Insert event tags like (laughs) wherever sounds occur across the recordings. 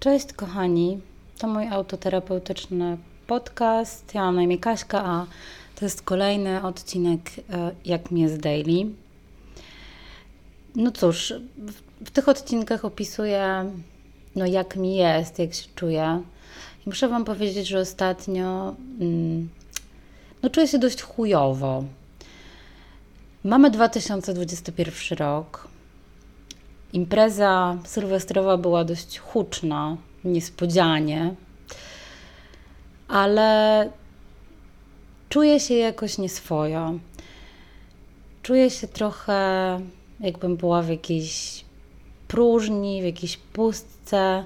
Cześć kochani, to mój autoterapeutyczny podcast. Ja mam na imię Kaśka, a to jest kolejny odcinek e, Jak mi jest daily. No cóż, w, tych odcinkach opisuję no jak mi jest, jak się czuję. I muszę Wam powiedzieć, że ostatnio mm, no czuję się dość chujowo. Mamy 2021 rok. Impreza sylwestrowa była dość huczna, niespodzianie, ale czuję się jakoś nieswojo. Czuję się trochę, jakbym była w jakiejś próżni, w jakiejś pustce.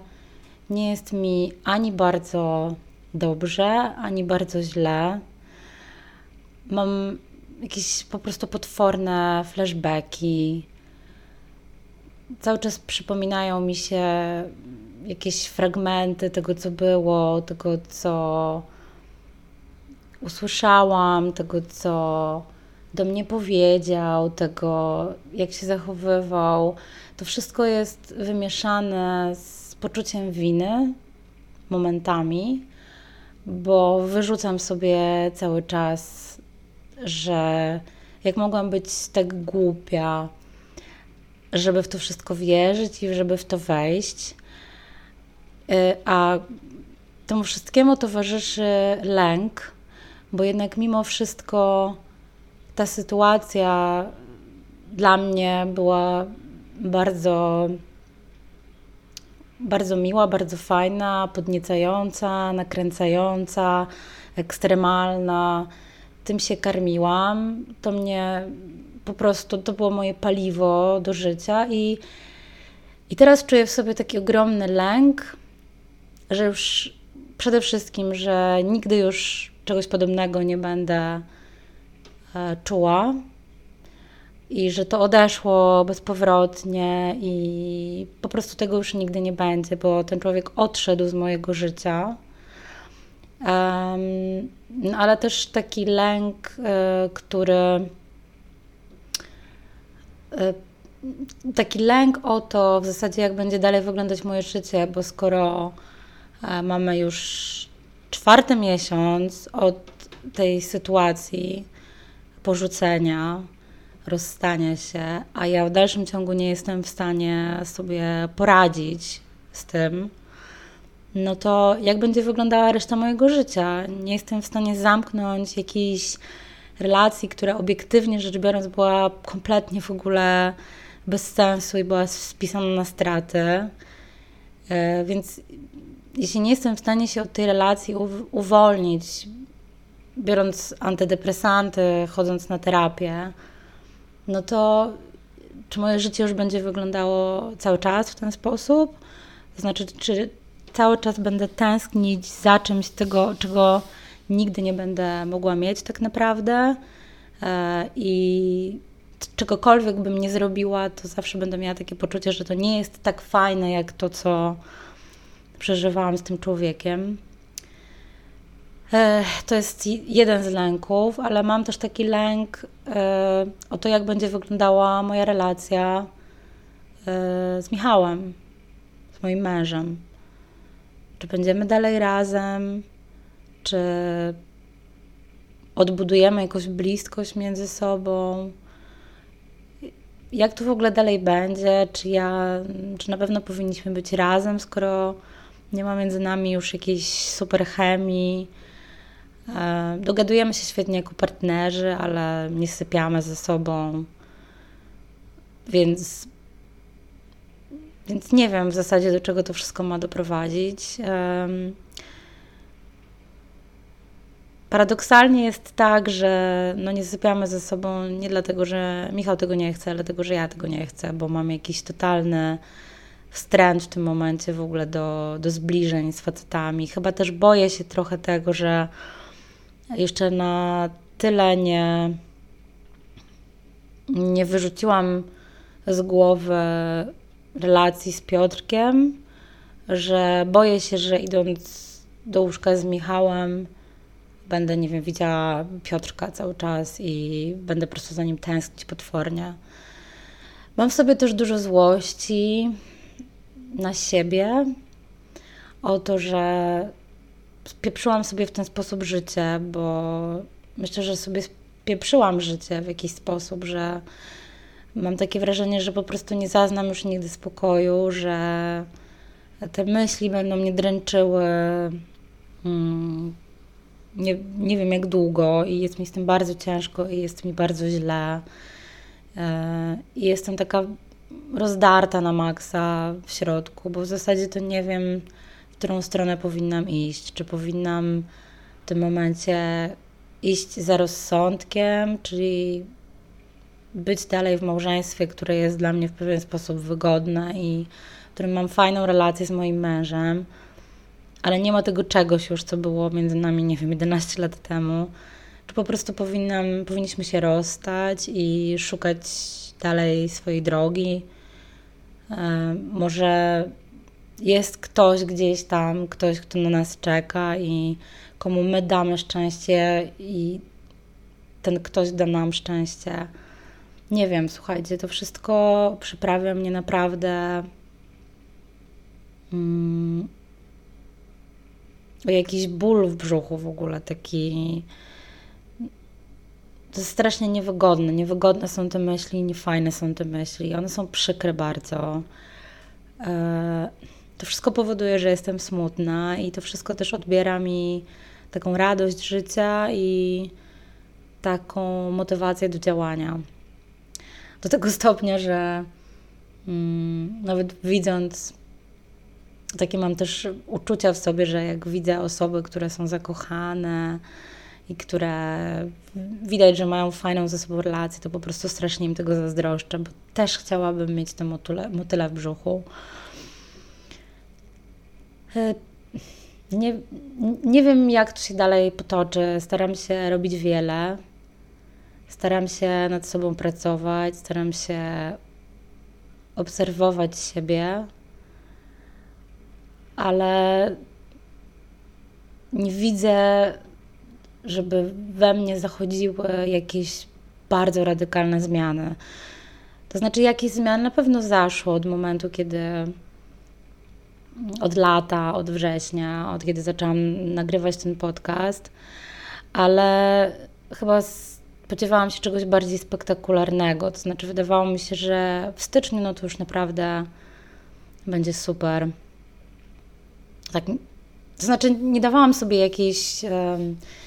Nie jest mi ani bardzo dobrze, ani bardzo źle. Mam jakieś po prostu potworne flashbacki cały czas przypominają mi się jakieś fragmenty tego, co było, tego, co usłyszałam, tego, co do mnie powiedział, tego, jak się zachowywał. To wszystko jest wymieszane z poczuciem winy momentami, bo wyrzucam sobie cały czas, że jak mogłam być tak głupia, żeby w to wszystko wierzyć i żeby w to wejść. Y, a temu wszystkiemu towarzyszy lęk, bo jednak mimo wszystko ta sytuacja dla mnie była bardzo, bardzo miła, bardzo fajna, podniecająca, nakręcająca, ekstremalna. Tym się karmiłam. To mnie po prostu to było moje paliwo do życia i, i teraz czuję w sobie taki ogromny lęk, że już przede wszystkim, że nigdy już czegoś podobnego nie będę e, czuła i że to odeszło bezpowrotnie i po prostu tego już nigdy nie będzie, bo ten człowiek odszedł z mojego życia. Um, ale też taki lęk, y, który taki lęk o to w zasadzie, jak będzie dalej wyglądać moje życie, bo skoro e, mamy już czwarty miesiąc od tej sytuacji porzucenia, rozstania się, a ja w dalszym ciągu nie jestem w stanie sobie poradzić z tym, no to jak będzie wyglądała reszta mojego życia? Nie jestem w stanie zamknąć jakiejś relacji, która obiektywnie rzecz biorąc była kompletnie w ogóle bez sensu i była spisana na straty. E, więc jeśli nie jestem w stanie się od tej relacji uwolnić, biorąc antydepresanty, chodząc na terapię, no to czy moje życie już będzie wyglądało cały czas w ten sposób? To znaczy, czy cały czas będę tęsknić za czymś tego, czego nigdy nie będę mogła mieć tak naprawdę. E, I czegokolwiek bym nie zrobiła, to zawsze będę miała takie poczucie, że to nie jest tak fajne jak to, co przeżywałam z tym człowiekiem. E, to jest jeden z lęków, ale mam też taki lęk e, o to, jak będzie wyglądała moja relacja z Michałem, z moim mężem. Czy będziemy dalej razem? Czy odbudujemy jakąś bliskość między sobą. Jak to w ogóle dalej będzie? Czy ja, czy na pewno powinniśmy być razem, skoro nie ma między nami już jakiejś super chemii? E, dogadujemy się świetnie jako partnerzy, ale nie sypiamy ze sobą. Więc, więc nie wiem w zasadzie, do czego to wszystko ma doprowadzić. Paradoksalnie jest tak, że no nie zasypiamy ze sobą nie dlatego, że Michał tego nie chce, ale dlatego, że ja tego nie chcę, bo mam jakiś totalny wstręt w tym momencie w ogóle do, do zbliżeń z facetami. Chyba też boję się trochę tego, że jeszcze na tyle nie, nie wyrzuciłam z głowy relacji z Piotrkiem, że boję się, że idąc do łóżka z Michałem, będę, nie wiem, widziała Piotrka cały czas i będę po prostu za nim tęsknić potwornie. Mam w sobie też dużo złości na siebie, o to, że spieprzyłam sobie w ten sposób życie, bo myślę, że sobie spieprzyłam życie w jakiś sposób, że mam takie wrażenie, że po prostu nie zaznam już nigdy spokoju, że te myśli będą mnie dręczyły. Mm, nie, nie wiem jak długo i jest mi z tym bardzo ciężko i jest mi bardzo źle. E, I jestem taka rozdarta na maksa w środku, bo w zasadzie to nie wiem, w którą stronę powinnam iść. Czy powinnam w tym momencie iść za rozsądkiem, czyli być dalej w małżeństwie, które jest dla mnie w pewien sposób wygodne i w którym mam fajną relację z moim mężem, ale nie ma tego czegoś już, co było między nami, nie wiem, 11 lat temu. Czy po prostu powinnam, powinniśmy się rozstać i szukać dalej swojej drogi. E, może jest ktoś gdzieś tam, ktoś, kto na nas czeka i komu my damy szczęście i ten ktoś da nam szczęście. Nie wiem, słuchajcie, to wszystko przyprawia mnie naprawdę mm, jakiś ból w brzuchu w ogóle, taki to jest strasznie niewygodne. Niewygodne są te myśli, niefajne są te myśli. One są przykre bardzo. E, to wszystko powoduje, że jestem smutna i to wszystko też odbiera mi taką radość życia i taką motywację do działania. Do tego stopnia, że mm, nawet widząc, takie mam też uczucia w sobie, że jak widzę osoby, które są zakochane, i które widać, że mają fajną ze sobą relację, to po prostu strasznie im tego zazdroszczę, bo też chciałabym mieć te motyle, motyle w brzuchu. E, nie, nie wiem, jak to się dalej potoczy. Staram się robić wiele. Staram się nad sobą pracować, staram się obserwować siebie, ale nie widzę żeby we mnie zachodziły jakieś bardzo radykalne zmiany. To znaczy, jakieś zmiany na pewno zaszło od momentu, kiedy od lata, od września, od kiedy zaczęłam nagrywać ten podcast, ale chyba spodziewałam się czegoś bardziej spektakularnego. To znaczy, wydawało mi się, że w styczniu no to już naprawdę będzie super. Tak to znaczy, nie dawałam sobie jakiejś,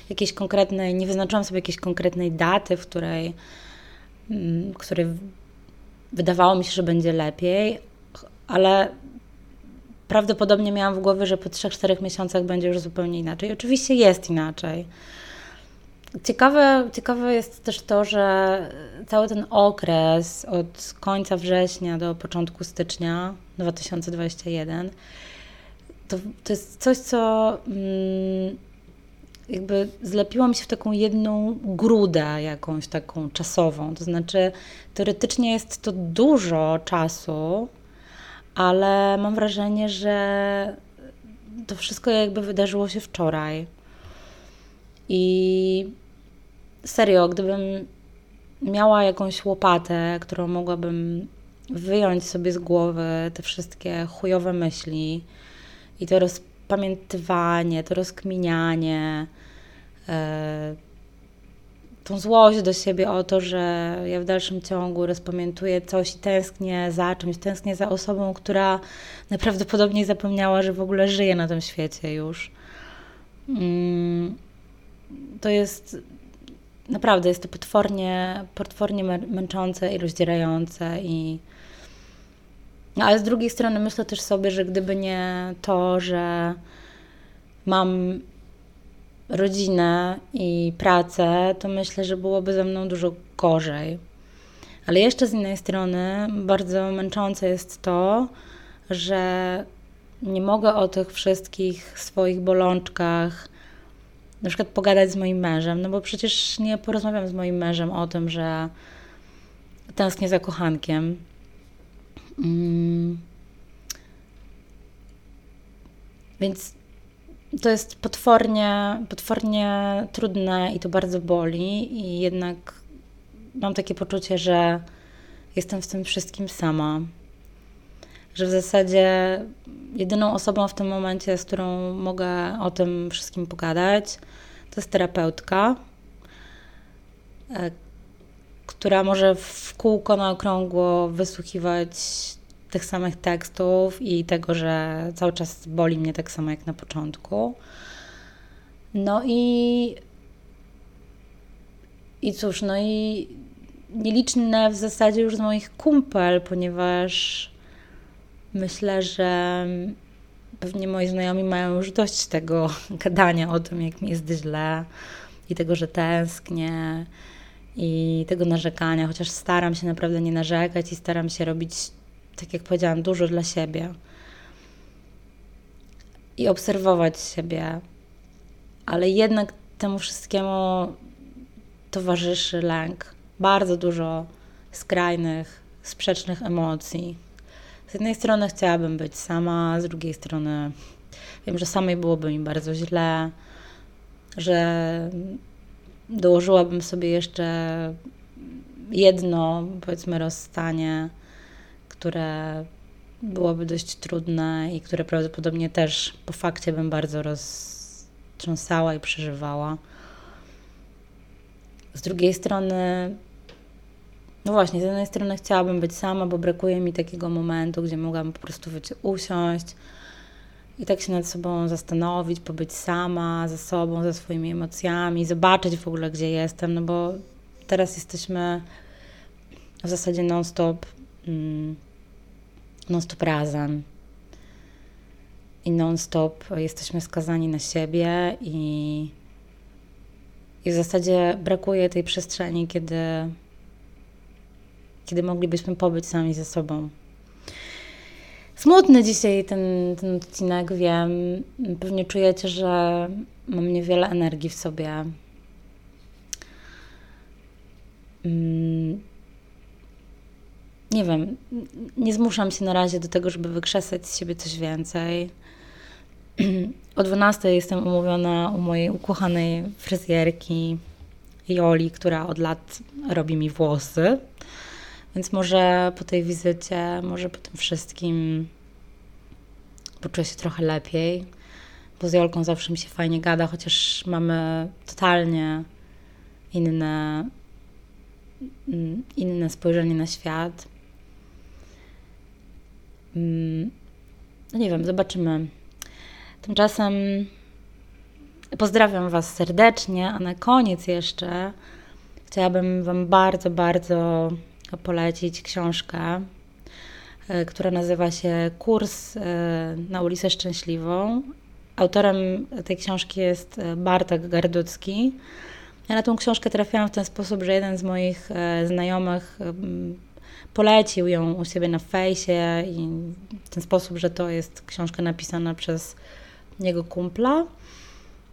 jakiejś konkretnej, nie wyznaczyłam sobie jakiejś konkretnej daty, w której, mm, której wydawało mi się, że będzie lepiej, ale prawdopodobnie miałam w głowie, że po 3-4 miesiącach będzie już zupełnie inaczej. Oczywiście jest inaczej. Ciekawe, ciekawe jest też to, że cały ten okres od końca września do początku stycznia 2021 to, to jest coś, co mm, jakby zlepiło mi się w taką jedną grudę jakąś taką czasową. To znaczy, teoretycznie jest to dużo czasu, ale mam wrażenie, że to wszystko jakby wydarzyło się wczoraj. I serio, gdybym miała jakąś łopatę, którą mogłabym wyjąć sobie z głowy te wszystkie chujowe myśli, i to rozpamiętywanie, to rozkminianie, e, tą złość do siebie o to, że ja w dalszym ciągu rozpamiętuję coś i tęsknię za czymś, tęsknię za osobą, która najprawdopodobniej zapomniała, że w ogóle żyje na tym świecie już. Mm, to jest naprawdę, jest to potwornie, potwornie męczące i rozdzierające i ale z drugiej strony myślę też sobie, że gdyby nie to, że mam rodzinę i pracę, to myślę, że byłoby ze mną dużo gorzej. Ale jeszcze z innej strony bardzo męczące jest to, że nie mogę o tych wszystkich swoich bolączkach na przykład pogadać z moim mężem, no bo przecież nie porozmawiam z moim mężem o tym, że tęsknię za kochankiem. Więc to jest potwornie, potwornie trudne i to bardzo boli, i jednak mam takie poczucie, że jestem w tym wszystkim sama. że w zasadzie jedyną osobą w tym momencie, z którą mogę o tym wszystkim pogadać, to jest terapeutka, e, która może w kółko na okrągło wysłuchiwać tych samych tekstów i tego, że cały czas boli mnie tak samo jak na początku. No i. I cóż, no i nieliczne w zasadzie już z moich kumpel, ponieważ myślę, że pewnie moi znajomi mają już dość tego (laughs) gadania o tym, jak mi jest źle i tego, że tęsknię i tego narzekania, chociaż staram się naprawdę nie narzekać i staram się robić, tak jak powiedziałam, dużo dla siebie i obserwować siebie, ale jednak temu wszystkiemu towarzyszy lęk. Bardzo dużo skrajnych, sprzecznych emocji. Z jednej strony chciałabym być sama, z drugiej strony wiem, że samej byłoby mi bardzo źle, że dołożyłabym sobie jeszcze jedno, powiedzmy, rozstanie, które byłoby dość trudne i które prawdopodobnie też po fakcie bym bardzo roztrząsała i przeżywała. Z drugiej strony, no właśnie, z jednej strony chciałabym być sama, bo brakuje mi takiego momentu, gdzie mogłabym po prostu usiąść i tak się nad sobą zastanowić, pobyć sama, ze sobą, ze swoimi emocjami, zobaczyć w ogóle, gdzie jestem, no bo teraz jesteśmy w zasadzie non-stop, mm, non-stop razem i non-stop jesteśmy skazani na siebie i, i w zasadzie brakuje tej przestrzeni, kiedy, kiedy moglibyśmy pobyć sami ze sobą. Smutny dzisiaj ten, ten odcinek, wiem. Pewnie czujecie, że mam niewiele energii w sobie. Mm. Nie wiem, nie zmuszam się na razie do tego, żeby wykrzesać z siebie coś więcej. (clears throat) O 12 jestem umówiona u mojej ukochanej fryzjerki Joli, która od lat robi mi włosy. Więc może po tej wizycie, może po tym wszystkim poczuję się trochę lepiej, bo z Jolką zawsze mi się fajnie gada, chociaż mamy totalnie inne, mm, inne spojrzenie na świat. Mm, no nie wiem, zobaczymy. Tymczasem pozdrawiam Was serdecznie, a na koniec jeszcze chciałabym Wam bardzo, bardzo polecić książkę, e, która nazywa się Kurs e, na ulicę Szczęśliwą. Autorem tej książki jest e, Bartek Garducki. Ja na tą książkę trafiłam w ten sposób, że jeden z moich znajomych polecił ją u siebie na fejsie i w ten sposób, że to jest książka napisana przez jego kumpla.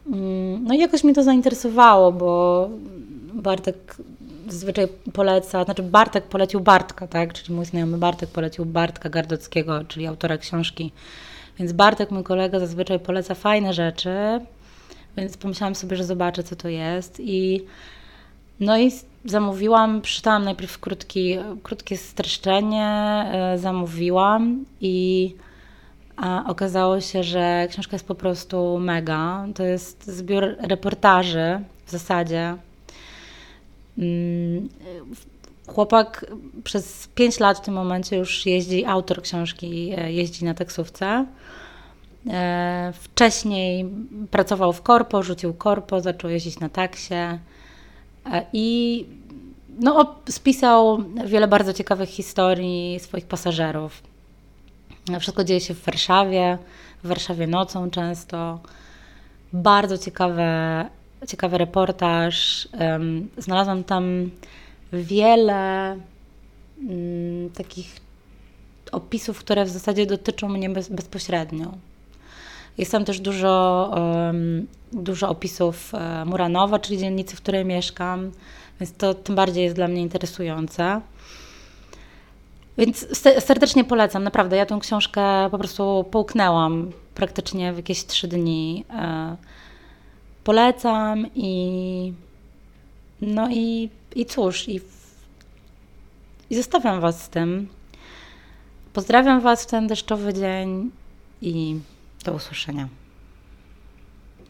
Mm, no i jakoś mnie to zainteresowało, bo Bartek zazwyczaj poleca, znaczy Bartek polecił Bartka, tak? Czyli mój znajomy Bartek polecił Bartka Gardockiego, czyli autora książki. Więc Bartek, mój kolega, zazwyczaj poleca fajne rzeczy, więc pomyślałam sobie, że zobaczę, co to jest i no i zamówiłam, przeczytałam najpierw krótki, krótkie streszczenie, e, zamówiłam i okazało się, że książka jest po prostu mega. To jest zbiór reportaży w zasadzie chłopak przez 5 lat w tym momencie już jeździ, autor książki e, jeździ na taksówce. E, wcześniej pracował w korpo, rzucił korpo, zaczął jeździć na taksie e, i no, spisał wiele bardzo ciekawych historii swoich pasażerów. Wszystko dzieje się w Warszawie, w Warszawie nocą często. Bardzo ciekawe ciekawy reportaż. Znalazłam tam wiele mm, takich opisów, które w zasadzie dotyczą mnie bez, bezpośrednio. Jest tam też dużo, dużo opisów e, Muranowa, czyli dzielnicy, w której mieszkam, więc to tym bardziej jest dla mnie interesujące. Więc serdecznie polecam, naprawdę. Ja tę książkę po prostu połknęłam praktycznie w jakieś trzy dni. Polecam i no i, i cóż, i, i zostawiam Was z tym. Pozdrawiam Was w ten deszczowy dzień i do usłyszenia.